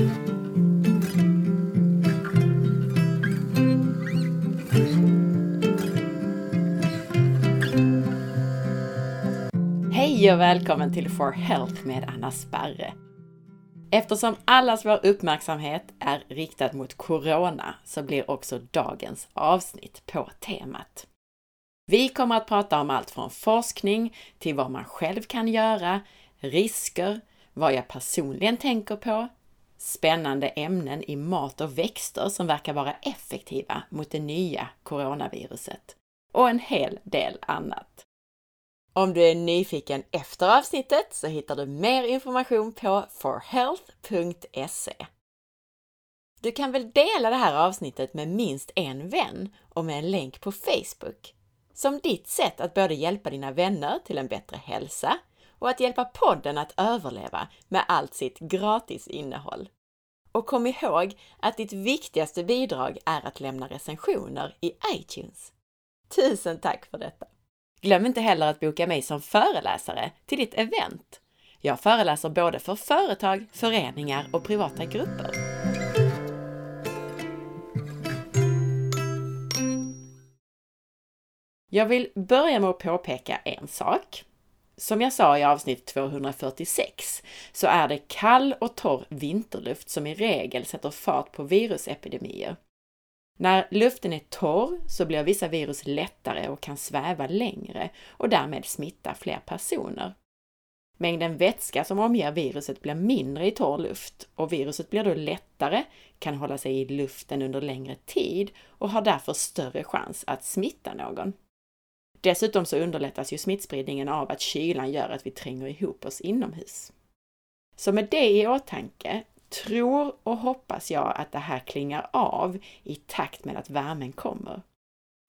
Hej och välkommen till For Health med Anna Sparre. Eftersom allas vår uppmärksamhet är riktad mot Corona så blir också dagens avsnitt på temat. Vi kommer att prata om allt från forskning till vad man själv kan göra, risker, vad jag personligen tänker på, spännande ämnen i mat och växter som verkar vara effektiva mot det nya coronaviruset och en hel del annat. Om du är nyfiken efter avsnittet så hittar du mer information på forhealth.se. Du kan väl dela det här avsnittet med minst en vän och med en länk på Facebook som ditt sätt att både hjälpa dina vänner till en bättre hälsa och att hjälpa podden att överleva med allt sitt gratis innehåll. Och kom ihåg att ditt viktigaste bidrag är att lämna recensioner i iTunes. Tusen tack för detta! Glöm inte heller att boka mig som föreläsare till ditt event. Jag föreläser både för företag, föreningar och privata grupper. Jag vill börja med att påpeka en sak. Som jag sa i avsnitt 246 så är det kall och torr vinterluft som i regel sätter fart på virusepidemier. När luften är torr så blir vissa virus lättare och kan sväva längre och därmed smitta fler personer. Mängden vätska som omger viruset blir mindre i torr luft och viruset blir då lättare, kan hålla sig i luften under längre tid och har därför större chans att smitta någon. Dessutom så underlättas ju smittspridningen av att kylan gör att vi tränger ihop oss inomhus. Så med det i åtanke tror och hoppas jag att det här klingar av i takt med att värmen kommer.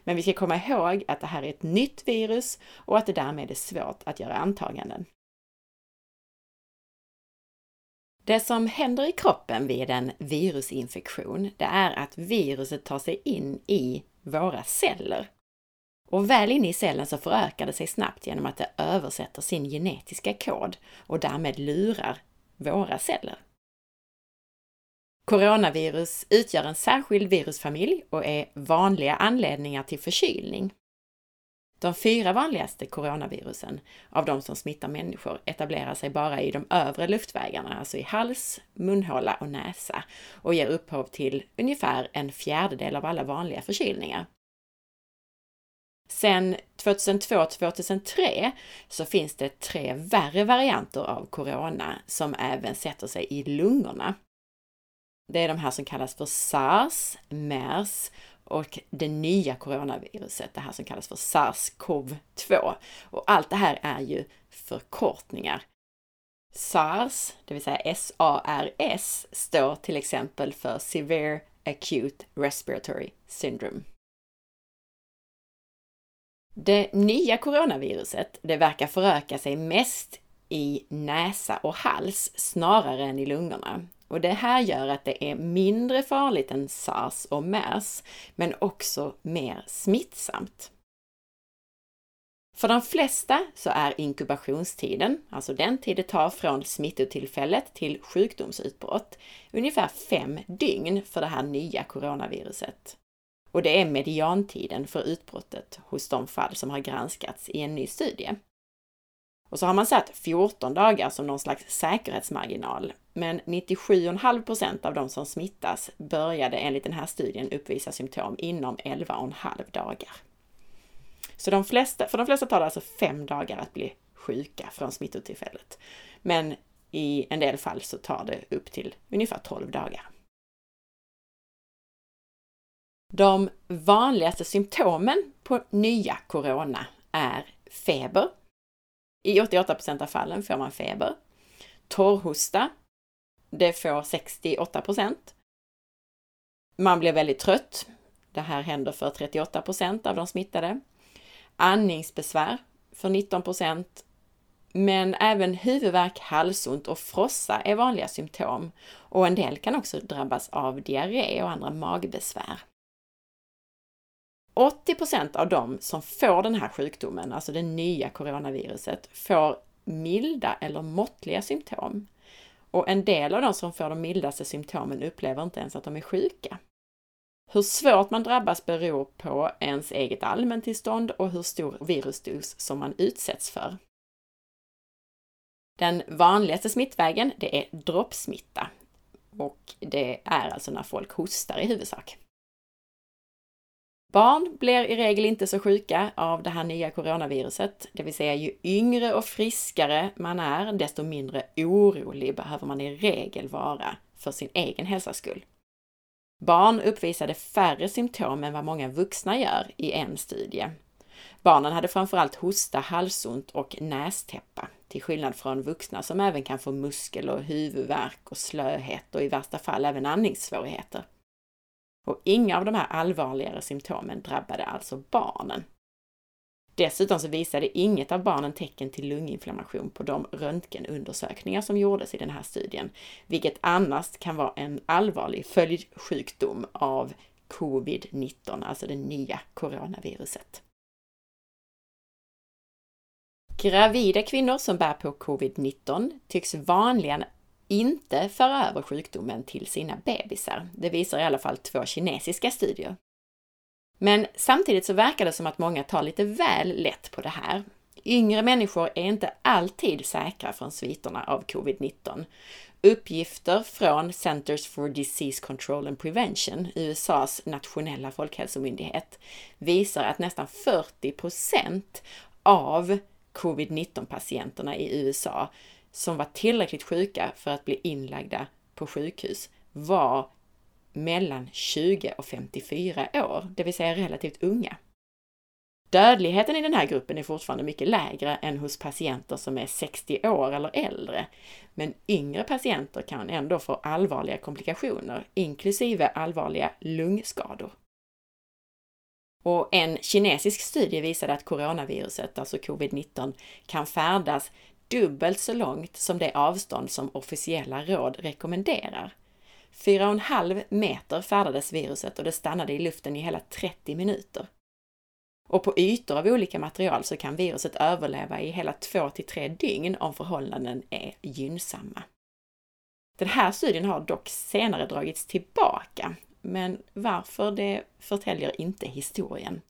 Men vi ska komma ihåg att det här är ett nytt virus och att det därmed är svårt att göra antaganden. Det som händer i kroppen vid en virusinfektion, det är att viruset tar sig in i våra celler. Och väl inne i cellen så förökar det sig snabbt genom att det översätter sin genetiska kod och därmed lurar våra celler. Coronavirus utgör en särskild virusfamilj och är vanliga anledningar till förkylning. De fyra vanligaste coronavirusen av de som smittar människor etablerar sig bara i de övre luftvägarna, alltså i hals, munhåla och näsa och ger upphov till ungefär en fjärdedel av alla vanliga förkylningar. Sen 2002-2003 så finns det tre värre varianter av corona som även sätter sig i lungorna. Det är de här som kallas för SARS, MERS och det nya coronaviruset, det här som kallas för SARS-CoV-2. Och allt det här är ju förkortningar. SARS, det vill säga SARS, står till exempel för Severe Acute Respiratory Syndrome. Det nya coronaviruset, det verkar föröka sig mest i näsa och hals snarare än i lungorna. Och det här gör att det är mindre farligt än sars och mers, men också mer smittsamt. För de flesta så är inkubationstiden, alltså den tid det tar från smittotillfället till sjukdomsutbrott, ungefär fem dygn för det här nya coronaviruset. Och det är mediantiden för utbrottet hos de fall som har granskats i en ny studie. Och så har man satt 14 dagar som någon slags säkerhetsmarginal. Men 97,5 av de som smittas började enligt den här studien uppvisa symptom inom 11,5 dagar. Så de flesta, för de flesta tar det alltså fem dagar att bli sjuka från smittotillfället. Men i en del fall så tar det upp till ungefär 12 dagar. De vanligaste symptomen på nya corona är feber, i 88 av fallen får man feber. Torrhosta, det får 68. Man blir väldigt trött. Det här händer för 38 av de smittade. Andningsbesvär för 19. Men även huvudvärk, halsont och frossa är vanliga symptom och en del kan också drabbas av diarré och andra magbesvär. 80% av de som får den här sjukdomen, alltså det nya coronaviruset, får milda eller måttliga symptom. och en del av de som får de mildaste symptomen upplever inte ens att de är sjuka. Hur svårt man drabbas beror på ens eget allmäntillstånd och hur stor virusdos som man utsätts för. Den vanligaste smittvägen, det är droppsmitta och det är alltså när folk hostar i huvudsak. Barn blir i regel inte så sjuka av det här nya coronaviruset, det vill säga ju yngre och friskare man är, desto mindre orolig behöver man i regel vara för sin egen hälsas skull. Barn uppvisade färre symptom än vad många vuxna gör i en studie. Barnen hade framförallt hosta, halsont och nästäppa, till skillnad från vuxna som även kan få muskel och huvudvärk och slöhet och i värsta fall även andningssvårigheter. Och inga av de här allvarligare symptomen drabbade alltså barnen. Dessutom så visade inget av barnen tecken till lunginflammation på de röntgenundersökningar som gjordes i den här studien, vilket annars kan vara en allvarlig följdsjukdom av covid-19, alltså det nya coronaviruset. Gravida kvinnor som bär på covid-19 tycks vanligen inte föra över sjukdomen till sina bebisar. Det visar i alla fall två kinesiska studier. Men samtidigt så verkar det som att många tar lite väl lätt på det här. Yngre människor är inte alltid säkra från sviterna av covid-19. Uppgifter från Centers for Disease Control and Prevention, USAs nationella folkhälsomyndighet, visar att nästan 40% av covid-19 patienterna i USA som var tillräckligt sjuka för att bli inlagda på sjukhus var mellan 20 och 54 år, det vill säga relativt unga. Dödligheten i den här gruppen är fortfarande mycket lägre än hos patienter som är 60 år eller äldre, men yngre patienter kan ändå få allvarliga komplikationer, inklusive allvarliga lungskador. Och en kinesisk studie visade att coronaviruset, alltså covid-19, kan färdas dubbelt så långt som det avstånd som officiella råd rekommenderar. 4,5 meter färdades viruset och det stannade i luften i hela 30 minuter. Och på ytor av olika material så kan viruset överleva i hela 2 till 3 dygn om förhållanden är gynnsamma. Den här studien har dock senare dragits tillbaka, men varför det förtäljer inte historien.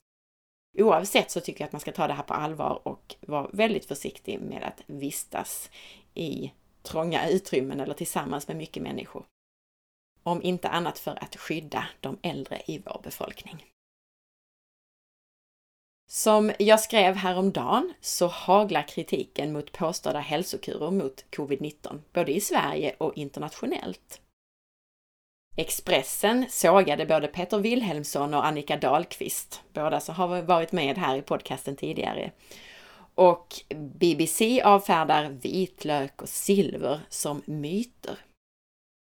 Oavsett så tycker jag att man ska ta det här på allvar och vara väldigt försiktig med att vistas i trånga utrymmen eller tillsammans med mycket människor. Om inte annat för att skydda de äldre i vår befolkning. Som jag skrev häromdagen så haglar kritiken mot påstådda hälsokurer mot covid-19, både i Sverige och internationellt. Expressen sågade både Peter Wilhelmsson och Annika Dahlqvist. Båda som har varit med här i podcasten tidigare. Och BBC avfärdar vitlök och silver som myter.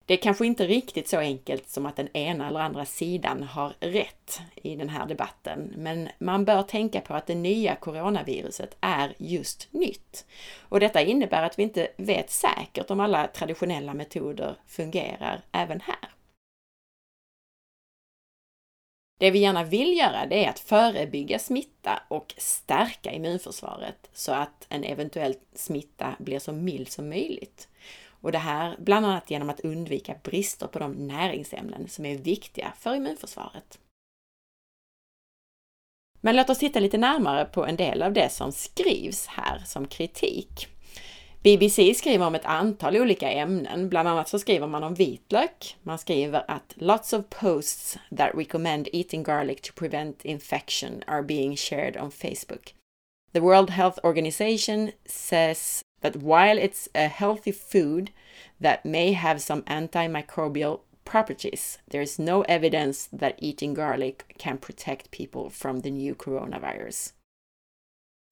Det är kanske inte riktigt så enkelt som att den ena eller andra sidan har rätt i den här debatten, men man bör tänka på att det nya coronaviruset är just nytt. Och detta innebär att vi inte vet säkert om alla traditionella metoder fungerar även här. Det vi gärna vill göra det är att förebygga smitta och stärka immunförsvaret så att en eventuell smitta blir så mild som möjligt. Och det här bland annat genom att undvika brister på de näringsämnen som är viktiga för immunförsvaret. Men låt oss titta lite närmare på en del av det som skrivs här som kritik. BBC skriver om ett antal olika ämnen. Bland annat så skriver man om vitlök. Man skriver att lots of posts that recommend eating garlic to prevent infection are being shared on Facebook. The World Health Organization says that while it's a healthy food that may have some antimicrobial properties, there is no evidence that eating garlic can protect people from the new coronavirus.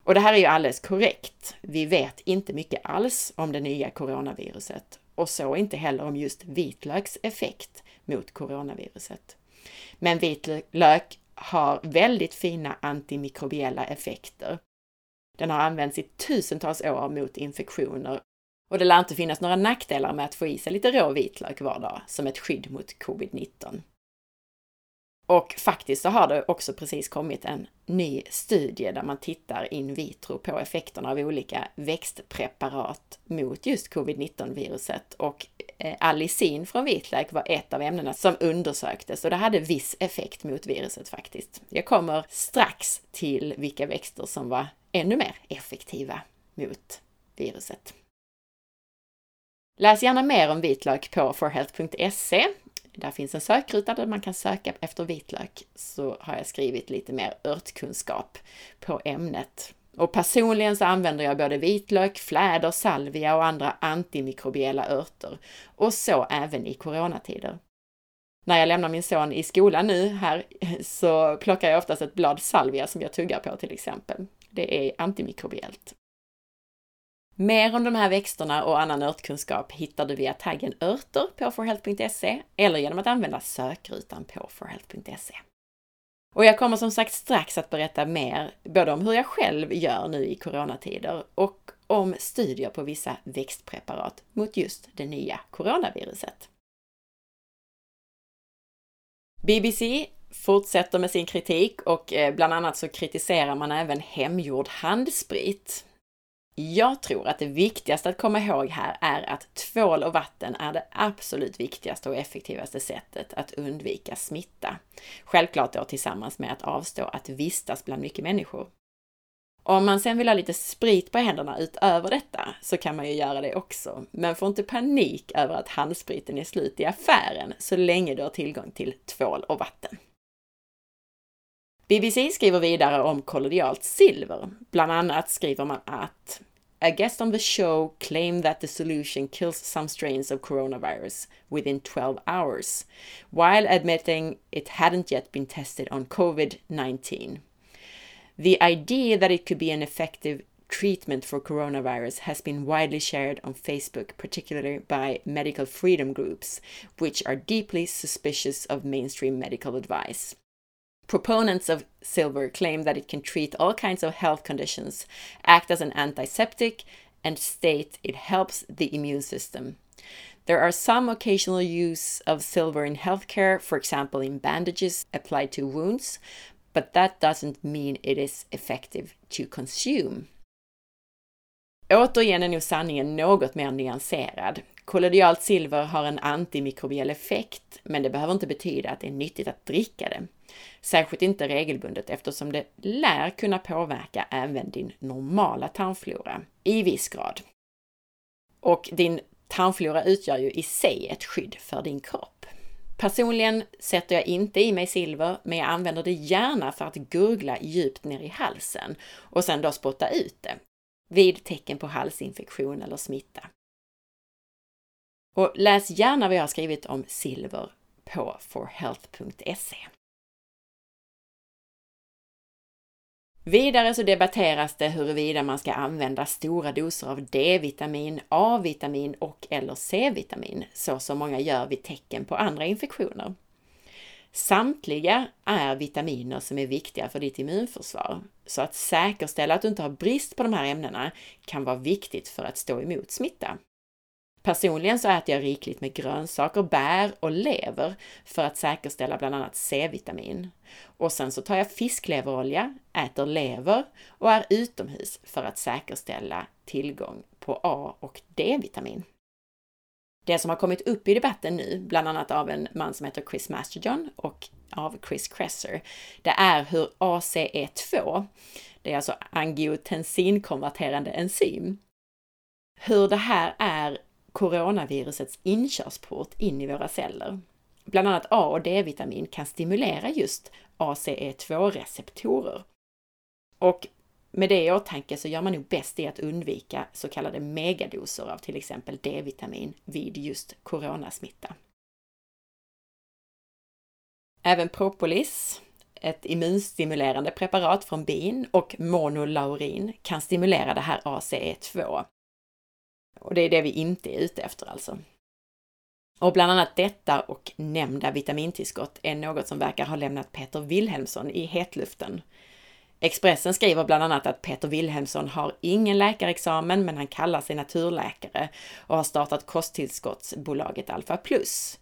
Och det här är ju alldeles korrekt. Vi vet inte mycket alls om det nya coronaviruset och så inte heller om just vitlöks effekt mot coronaviruset. Men vitlök har väldigt fina antimikrobiella effekter. Den har använts i tusentals år mot infektioner och det lär inte finnas några nackdelar med att få i sig lite rå vitlök var dag som ett skydd mot covid-19. Och faktiskt så har det också precis kommit en ny studie där man tittar in vitro på effekterna av olika växtpreparat mot just covid-19 viruset och eh, allicin från vitlök var ett av ämnena som undersöktes och det hade viss effekt mot viruset faktiskt. Jag kommer strax till vilka växter som var ännu mer effektiva mot viruset. Läs gärna mer om vitlök på forhealth.se där finns en sökruta där man kan söka efter vitlök, så har jag skrivit lite mer örtkunskap på ämnet. Och personligen så använder jag både vitlök, fläder, salvia och andra antimikrobiella örter. Och så även i coronatider. När jag lämnar min son i skolan nu här så plockar jag oftast ett blad salvia som jag tuggar på till exempel. Det är antimikrobiellt. Mer om de här växterna och annan örtkunskap hittar du via taggen örter på forhealth.se eller genom att använda sökrutan på forhealth.se. Och jag kommer som sagt strax att berätta mer, både om hur jag själv gör nu i coronatider och om studier på vissa växtpreparat mot just det nya coronaviruset. BBC fortsätter med sin kritik och eh, bland annat så kritiserar man även hemgjord handsprit. Jag tror att det viktigaste att komma ihåg här är att tvål och vatten är det absolut viktigaste och effektivaste sättet att undvika smitta. Självklart då tillsammans med att avstå att vistas bland mycket människor. Om man sen vill ha lite sprit på händerna utöver detta så kan man ju göra det också. Men få inte panik över att handspriten är slut i affären så länge du har tillgång till tvål och vatten. BBC skriver vidare om kollodialt silver. Bland annat skriver man att A guest on the show claimed that the solution kills some strains of coronavirus within 12 hours, while admitting it hadn't yet been tested on COVID 19. The idea that it could be an effective treatment for coronavirus has been widely shared on Facebook, particularly by medical freedom groups, which are deeply suspicious of mainstream medical advice. Proponents of silver claim that it can treat all kinds of health conditions, act as an antiseptic, and state it helps the immune system. There are some occasional use of silver in healthcare, for example, in bandages applied to wounds, but that doesn't mean it is effective to consume. Återigen är nog sanningen något mer nyanserad. Kollodialt silver har en antimikrobiell effekt, men det behöver inte betyda att det är nyttigt att dricka det. Särskilt inte regelbundet eftersom det lär kunna påverka även din normala tarmflora i viss grad. Och din tarmflora utgör ju i sig ett skydd för din kropp. Personligen sätter jag inte i mig silver, men jag använder det gärna för att gurgla djupt ner i halsen och sen då spotta ut det vid tecken på halsinfektion eller smitta. Och läs gärna vad jag har skrivit om silver på forhealth.se. Vidare så debatteras det huruvida man ska använda stora doser av D-vitamin, A-vitamin och eller C-vitamin, så som många gör vid tecken på andra infektioner. Samtliga är vitaminer som är viktiga för ditt immunförsvar, så att säkerställa att du inte har brist på de här ämnena kan vara viktigt för att stå emot smitta. Personligen så äter jag rikligt med grönsaker, bär och lever för att säkerställa bland annat C-vitamin. Och sen så tar jag fiskleverolja, äter lever och är utomhus för att säkerställa tillgång på A och D-vitamin. Det som har kommit upp i debatten nu, bland annat av en man som heter Chris Masterjohn och av Chris Kresser, det är hur ACE2, det är alltså angiotensinkonverterande enzym, hur det här är coronavirusets inkörsport in i våra celler. Bland annat A och D-vitamin kan stimulera just ACE2-receptorer. Och med det i åtanke så gör man nog bäst i att undvika så kallade megadoser av till exempel D-vitamin vid just coronasmitta. Även propolis, ett immunstimulerande preparat från bin och monolaurin kan stimulera det här ACE2 och det är det vi inte är ute efter alltså. Och bland annat detta och nämnda vitamintillskott är något som verkar ha lämnat Peter Wilhelmsson i hetluften. Expressen skriver bland annat att Peter Wilhelmsson har ingen läkarexamen, men han kallar sig naturläkare och har startat kosttillskottsbolaget Alpha Plus.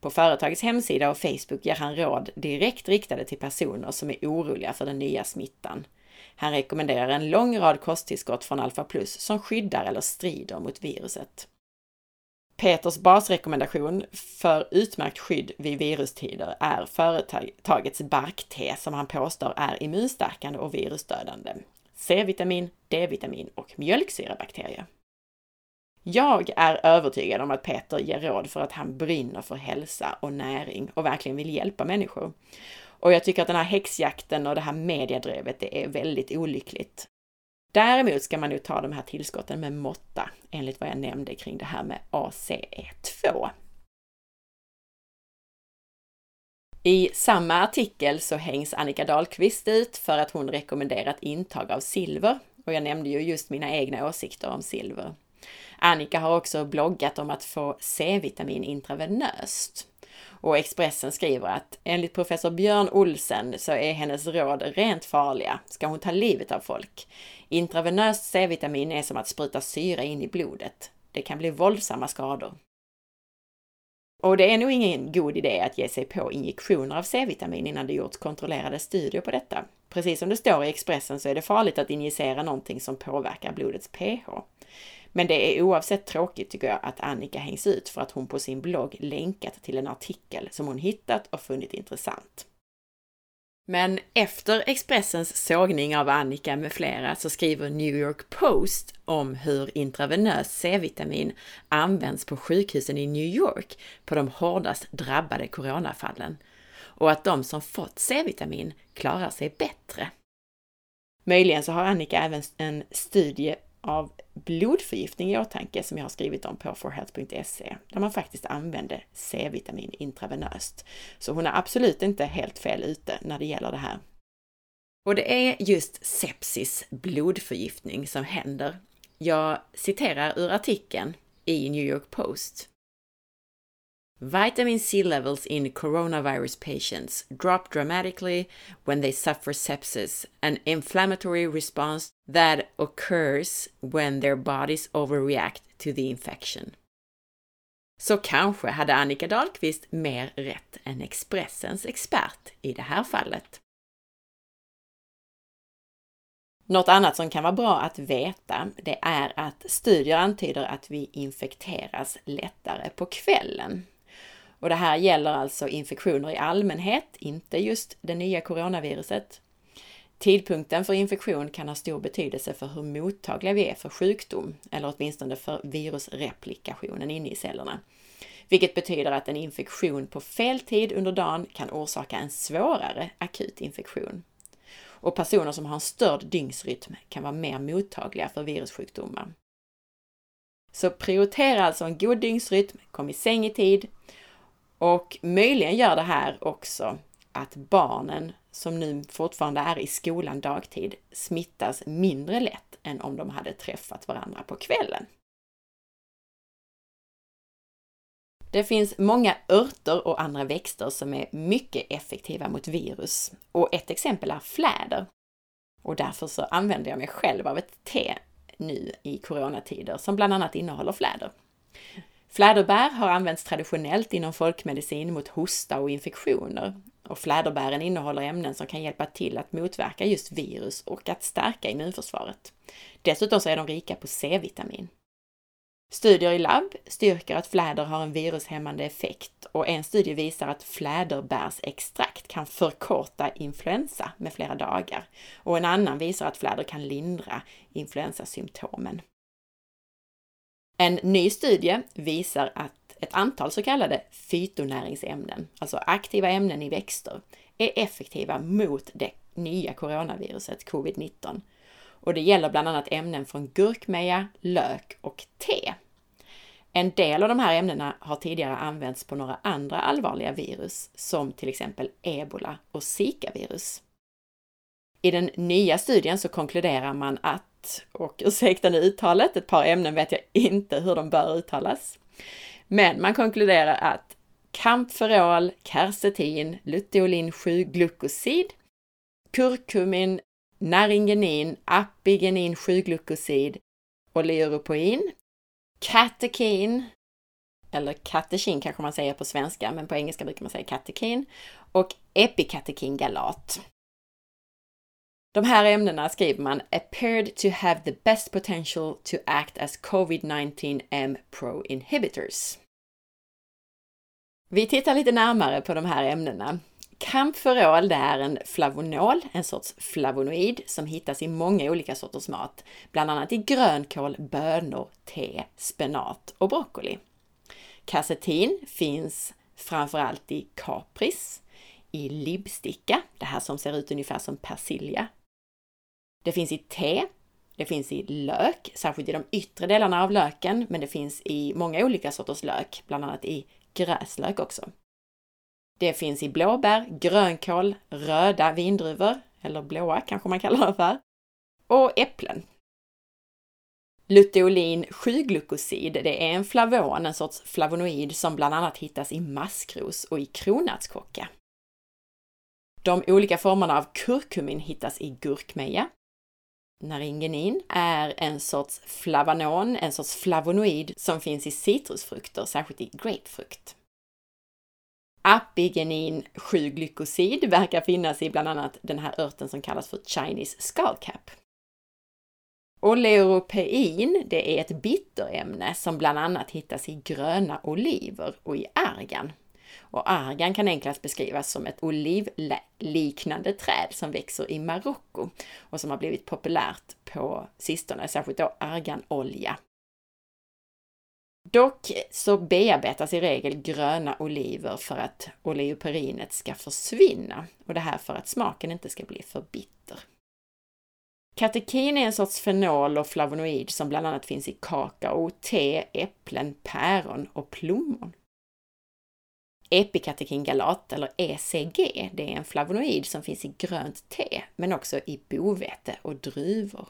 På företagets hemsida och Facebook ger han råd direkt riktade till personer som är oroliga för den nya smittan. Han rekommenderar en lång rad kosttillskott från Alpha Plus som skyddar eller strider mot viruset. Peters basrekommendation för utmärkt skydd vid virustider är företagets barkte som han påstår är immunstärkande och virusdödande. C-vitamin, D-vitamin och mjölksyrabakterier. Jag är övertygad om att Peter ger råd för att han brinner för hälsa och näring och verkligen vill hjälpa människor. Och jag tycker att den här häxjakten och det här mediedrevet, det är väldigt olyckligt. Däremot ska man nu ta de här tillskotten med måtta, enligt vad jag nämnde kring det här med ACE2. I samma artikel så hängs Annika Dahlqvist ut för att hon rekommenderat intag av silver och jag nämnde ju just mina egna åsikter om silver. Annika har också bloggat om att få C-vitamin intravenöst. Och Expressen skriver att enligt professor Björn Olsen så är hennes råd rent farliga. Ska hon ta livet av folk? Intravenöst C-vitamin är som att spruta syra in i blodet. Det kan bli våldsamma skador. Och det är nog ingen god idé att ge sig på injektioner av C-vitamin innan det gjorts kontrollerade studier på detta. Precis som det står i Expressen så är det farligt att injicera någonting som påverkar blodets pH. Men det är oavsett tråkigt tycker jag att Annika hängs ut för att hon på sin blogg länkat till en artikel som hon hittat och funnit intressant. Men efter Expressens sågning av Annika med flera så skriver New York Post om hur intravenöst C-vitamin används på sjukhusen i New York på de hårdast drabbade coronafallen och att de som fått C-vitamin klarar sig bättre. Möjligen så har Annika även en studie av blodförgiftning i åtanke som jag har skrivit om på forhealth.se där man faktiskt använde C-vitamin intravenöst. Så hon är absolut inte helt fel ute när det gäller det här. Och det är just sepsis, blodförgiftning, som händer. Jag citerar ur artikeln i New York Post. Vitamin C levels in coronavirus patients drop dramatically when they suffer sepsis, an inflammatory response that occurs when their bodies overreact to the infection. Så kanske hade Annika Dahlqvist mer rätt än Expressens expert i det här fallet. Något annat som kan vara bra att veta, det är att studier antyder att vi infekteras lättare på kvällen. Och det här gäller alltså infektioner i allmänhet, inte just det nya coronaviruset. Tidpunkten för infektion kan ha stor betydelse för hur mottagliga vi är för sjukdom, eller åtminstone för virusreplikationen inne i cellerna. Vilket betyder att en infektion på fel tid under dagen kan orsaka en svårare akut infektion. Och personer som har en störd dygnsrytm kan vara mer mottagliga för virussjukdomar. Så prioritera alltså en god dygnsrytm, kom i säng i tid och möjligen gör det här också att barnen som nu fortfarande är i skolan dagtid smittas mindre lätt än om de hade träffat varandra på kvällen. Det finns många örter och andra växter som är mycket effektiva mot virus och ett exempel är fläder. Och därför så använder jag mig själv av ett te nu i coronatider som bland annat innehåller fläder. Fläderbär har använts traditionellt inom folkmedicin mot hosta och infektioner. Och fläderbären innehåller ämnen som kan hjälpa till att motverka just virus och att stärka immunförsvaret. Dessutom så är de rika på C-vitamin. Studier i labb styrker att fläder har en virushämmande effekt och en studie visar att fläderbärsextrakt kan förkorta influensa med flera dagar och en annan visar att fläder kan lindra influensasymptomen. En ny studie visar att ett antal så kallade fytonäringsämnen, alltså aktiva ämnen i växter, är effektiva mot det nya coronaviruset covid-19. Och det gäller bland annat ämnen från gurkmeja, lök och te. En del av de här ämnena har tidigare använts på några andra allvarliga virus, som till exempel ebola och zikavirus. I den nya studien så konkluderar man att och ursäkta nu uttalet, ett par ämnen vet jag inte hur de bör uttalas. Men man konkluderar att kampferol, kersetin, luteolin 7-glukosid, kurkumin, naringenin, apigenin 7-glukosid, oleuropoin, katekin, eller katekin kanske man säger på svenska, men på engelska brukar man säga katekin, och epikatekingalat. De här ämnena skriver man appeared to have the best potential to act as covid-19 M pro inhibitors. Vi tittar lite närmare på de här ämnena. Kamferol det är en flavonol, en sorts flavonoid som hittas i många olika sorters mat, bland annat i grönkål, bönor, te, spenat och broccoli. Kasetin finns framförallt i kapris, i libsticka, det här som ser ut ungefär som persilja. Det finns i te, det finns i lök, särskilt i de yttre delarna av löken, men det finns i många olika sorters lök, bland annat i gräslök också. Det finns i blåbär, grönkål, röda vindruvor, eller blåa kanske man kallar det för, och äpplen. Luteolin 7-glukosid, det är en flavon, en sorts flavonoid som bland annat hittas i maskros och i kronärtskocka. De olika formerna av kurkumin hittas i gurkmeja. Naringenin är en sorts flavanon, en sorts flavonoid som finns i citrusfrukter, särskilt i grapefrukt. Apigenin 7-glykosid verkar finnas i bland annat den här örten som kallas för Chinese skullcap. Oleuropein, det är ett bitterämne som bland annat hittas i gröna oliver och i argan. Och argan kan enklast beskrivas som ett olivliknande träd som växer i Marocko och som har blivit populärt på sistone, särskilt då arganolja. Dock så bearbetas i regel gröna oliver för att oleoperinet ska försvinna och det här för att smaken inte ska bli för bitter. Katekin är en sorts fenol och flavonoid som bland annat finns i kakao, te, äpplen, päron och plommon. Epikatekingalat, eller ECG, det är en flavonoid som finns i grönt te, men också i bovete och druvor.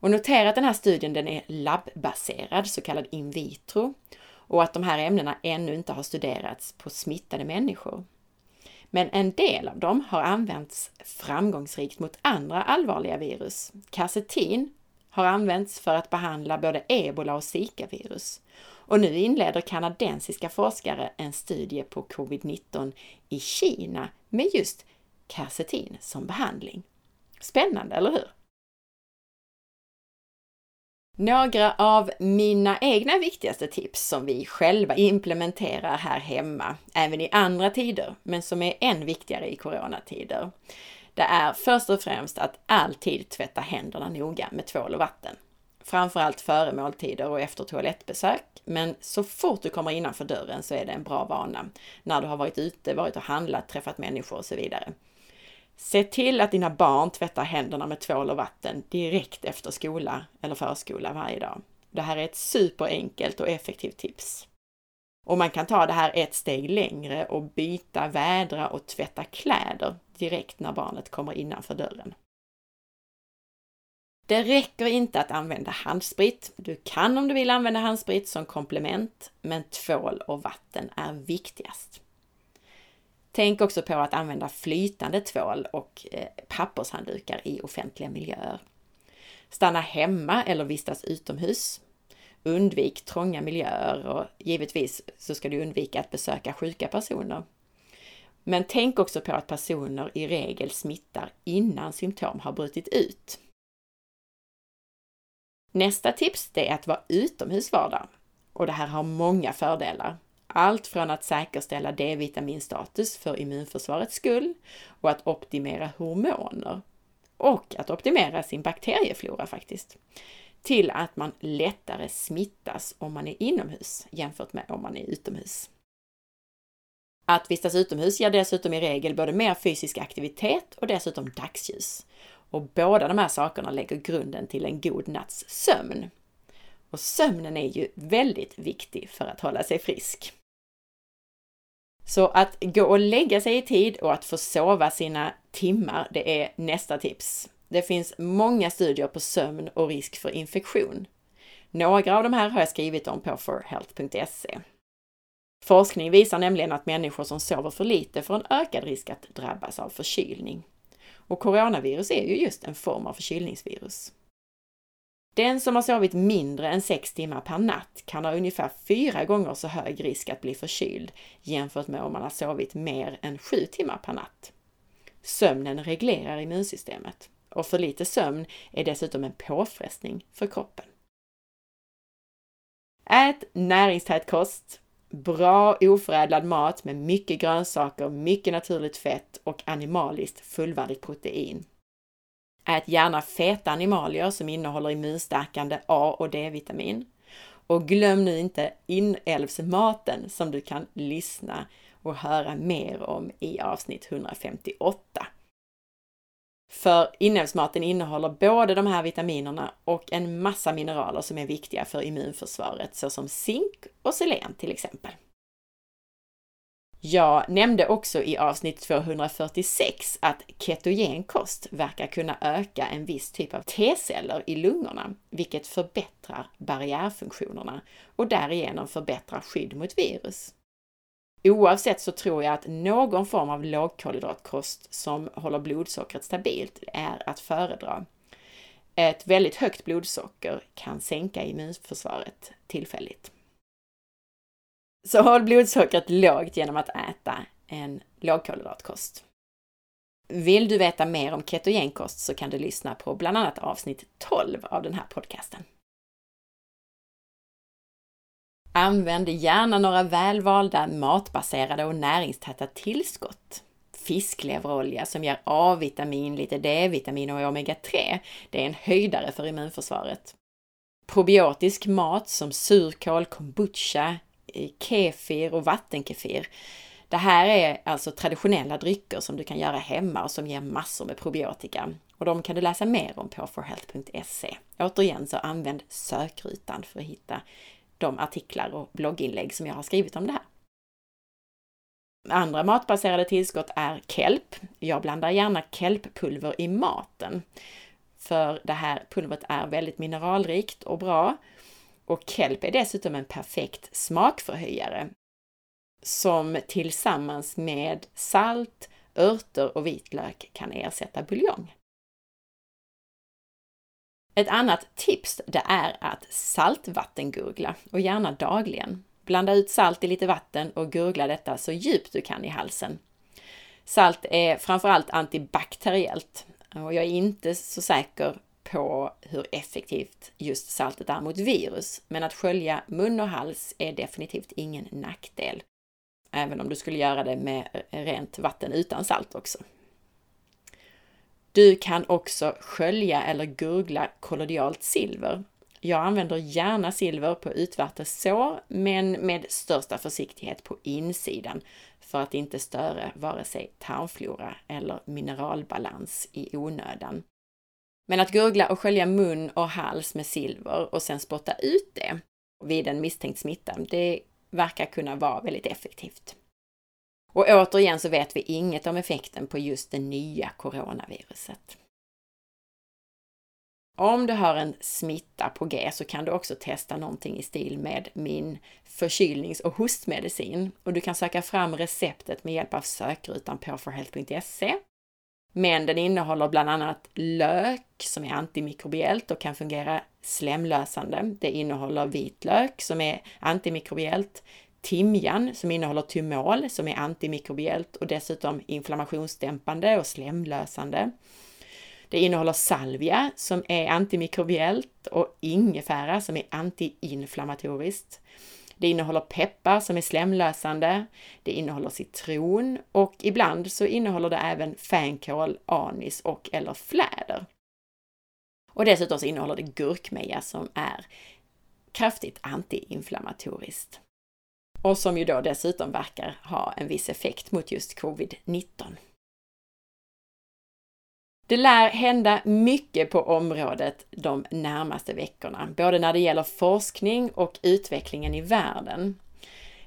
Och notera att den här studien den är labbaserad, så kallad in vitro, och att de här ämnena ännu inte har studerats på smittade människor. Men en del av dem har använts framgångsrikt mot andra allvarliga virus. Kasetin har använts för att behandla både ebola och zikavirus. Och nu inleder kanadensiska forskare en studie på covid-19 i Kina med just kasetin som behandling. Spännande, eller hur? Några av mina egna viktigaste tips som vi själva implementerar här hemma, även i andra tider, men som är än viktigare i coronatider. Det är först och främst att alltid tvätta händerna noga med tvål och vatten. Framförallt före måltider och efter toalettbesök, men så fort du kommer innanför dörren så är det en bra vana. När du har varit ute, varit och handlat, träffat människor och så vidare. Se till att dina barn tvättar händerna med tvål och vatten direkt efter skola eller förskola varje dag. Det här är ett superenkelt och effektivt tips. Och man kan ta det här ett steg längre och byta, vädra och tvätta kläder direkt när barnet kommer innanför dörren. Det räcker inte att använda handsprit. Du kan om du vill använda handsprit som komplement, men tvål och vatten är viktigast. Tänk också på att använda flytande tvål och eh, pappershanddukar i offentliga miljöer. Stanna hemma eller vistas utomhus. Undvik trånga miljöer och givetvis så ska du undvika att besöka sjuka personer. Men tänk också på att personer i regel smittar innan symptom har brutit ut. Nästa tips det är att vara utomhus vardag. Och det här har många fördelar. Allt från att säkerställa D-vitaminstatus för immunförsvarets skull och att optimera hormoner och att optimera sin bakterieflora faktiskt, till att man lättare smittas om man är inomhus jämfört med om man är utomhus. Att vistas utomhus ger dessutom i regel både mer fysisk aktivitet och dessutom dagsljus. Och båda de här sakerna lägger grunden till en god natts sömn. Och sömnen är ju väldigt viktig för att hålla sig frisk. Så att gå och lägga sig i tid och att få sova sina timmar, det är nästa tips. Det finns många studier på sömn och risk för infektion. Några av de här har jag skrivit om på forhealth.se. Forskning visar nämligen att människor som sover för lite får en ökad risk att drabbas av förkylning. Och coronavirus är ju just en form av förkylningsvirus. Den som har sovit mindre än 6 timmar per natt kan ha ungefär fyra gånger så hög risk att bli förkyld jämfört med om man har sovit mer än 7 timmar per natt. Sömnen reglerar immunsystemet och för lite sömn är dessutom en påfrestning för kroppen. Ät näringstät kost, bra oförädlad mat med mycket grönsaker, mycket naturligt fett och animaliskt fullvärdigt protein. Ät gärna feta animalier som innehåller immunstärkande A och D-vitamin. Och glöm nu inte inälvsmaten som du kan lyssna och höra mer om i avsnitt 158. För inälvsmaten innehåller både de här vitaminerna och en massa mineraler som är viktiga för immunförsvaret såsom zink och selen till exempel. Jag nämnde också i avsnitt 246 att ketogenkost verkar kunna öka en viss typ av T-celler i lungorna, vilket förbättrar barriärfunktionerna och därigenom förbättrar skydd mot virus. Oavsett så tror jag att någon form av lågkolhydratkost som håller blodsockret stabilt är att föredra. Ett väldigt högt blodsocker kan sänka immunförsvaret tillfälligt. Så håll blodsockret lågt genom att äta en lågkolhydratkost. Vill du veta mer om ketogenkost så kan du lyssna på bland annat avsnitt 12 av den här podcasten. Använd gärna några välvalda matbaserade och näringstäta tillskott. Fiskleverolja som ger A-vitamin, lite D-vitamin och omega-3, det är en höjdare för immunförsvaret. Probiotisk mat som surkål, kombucha, eh, kefir och vattenkefir. Det här är alltså traditionella drycker som du kan göra hemma och som ger massor med probiotika. Och de kan du läsa mer om på forhealth.se. Återigen så använd sökrutan för att hitta de artiklar och blogginlägg som jag har skrivit om det här. Andra matbaserade tillskott är kelp. Jag blandar gärna kelppulver i maten. För det här pulvret är väldigt mineralrikt och bra. Och kelp är dessutom en perfekt smakförhöjare som tillsammans med salt, örter och vitlök kan ersätta buljong. Ett annat tips det är att saltvattengurgla och gärna dagligen. Blanda ut salt i lite vatten och gurgla detta så djupt du kan i halsen. Salt är framförallt antibakteriellt och jag är inte så säker på hur effektivt just saltet är mot virus, men att skölja mun och hals är definitivt ingen nackdel. Även om du skulle göra det med rent vatten utan salt också. Du kan också skölja eller gurgla kollodialt silver. Jag använder gärna silver på utvärtes sår, men med största försiktighet på insidan för att inte störa vare sig tarmflora eller mineralbalans i onödan. Men att gurgla och skölja mun och hals med silver och sen spotta ut det vid en misstänkt smitta, det verkar kunna vara väldigt effektivt. Och återigen så vet vi inget om effekten på just det nya coronaviruset. Om du har en smitta på G så kan du också testa någonting i stil med min förkylnings och hostmedicin och du kan söka fram receptet med hjälp av sökrutan på forhealth.se. Men den innehåller bland annat lök som är antimikrobiellt och kan fungera slemlösande. Det innehåller vitlök som är antimikrobiellt, timjan som innehåller tymol som är antimikrobiellt och dessutom inflammationsdämpande och slemlösande. Det innehåller salvia som är antimikrobiellt och ingefära som är antiinflammatoriskt. Det innehåller peppar som är slemlösande. Det innehåller citron och ibland så innehåller det även fänkål, anis och eller fläder. Och dessutom så innehåller det gurkmeja som är kraftigt antiinflammatoriskt och som ju då dessutom verkar ha en viss effekt mot just covid-19. Det lär hända mycket på området de närmaste veckorna, både när det gäller forskning och utvecklingen i världen.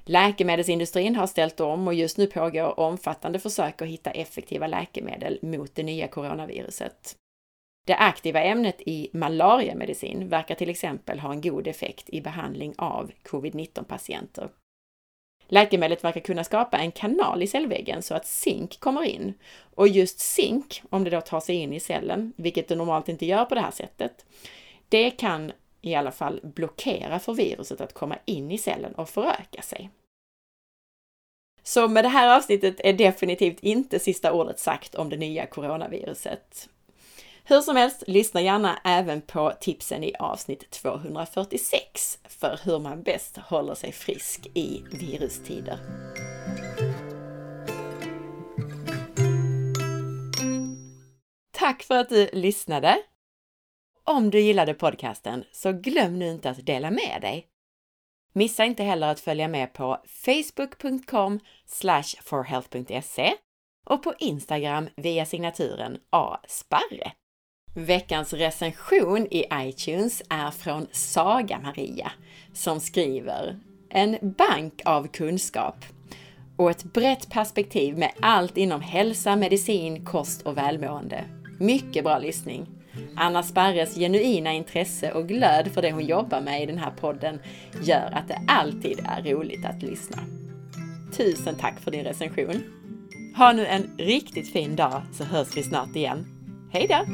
Läkemedelsindustrin har ställt om och just nu pågår omfattande försök att hitta effektiva läkemedel mot det nya coronaviruset. Det aktiva ämnet i malariamedicin verkar till exempel ha en god effekt i behandling av covid-19 patienter Läkemedlet verkar kunna skapa en kanal i cellväggen så att zink kommer in. Och just zink, om det då tar sig in i cellen, vilket det normalt inte gör på det här sättet, Det kan i alla fall blockera för viruset att komma in i cellen och föröka sig. Så med det här avsnittet är definitivt inte sista ordet sagt om det nya coronaviruset. Hur som helst, lyssna gärna även på tipsen i avsnitt 246 för hur man bäst håller sig frisk i virustider. Tack för att du lyssnade! Om du gillade podcasten så glöm nu inte att dela med dig. Missa inte heller att följa med på facebook.com forhealth.se och på Instagram via signaturen asparre. Veckans recension i iTunes är från Saga-Maria som skriver En bank av kunskap och ett brett perspektiv med allt inom hälsa, medicin, kost och välmående. Mycket bra lyssning! Anna Sparres genuina intresse och glöd för det hon jobbar med i den här podden gör att det alltid är roligt att lyssna. Tusen tack för din recension! Ha nu en riktigt fin dag så hörs vi snart igen. Hej då!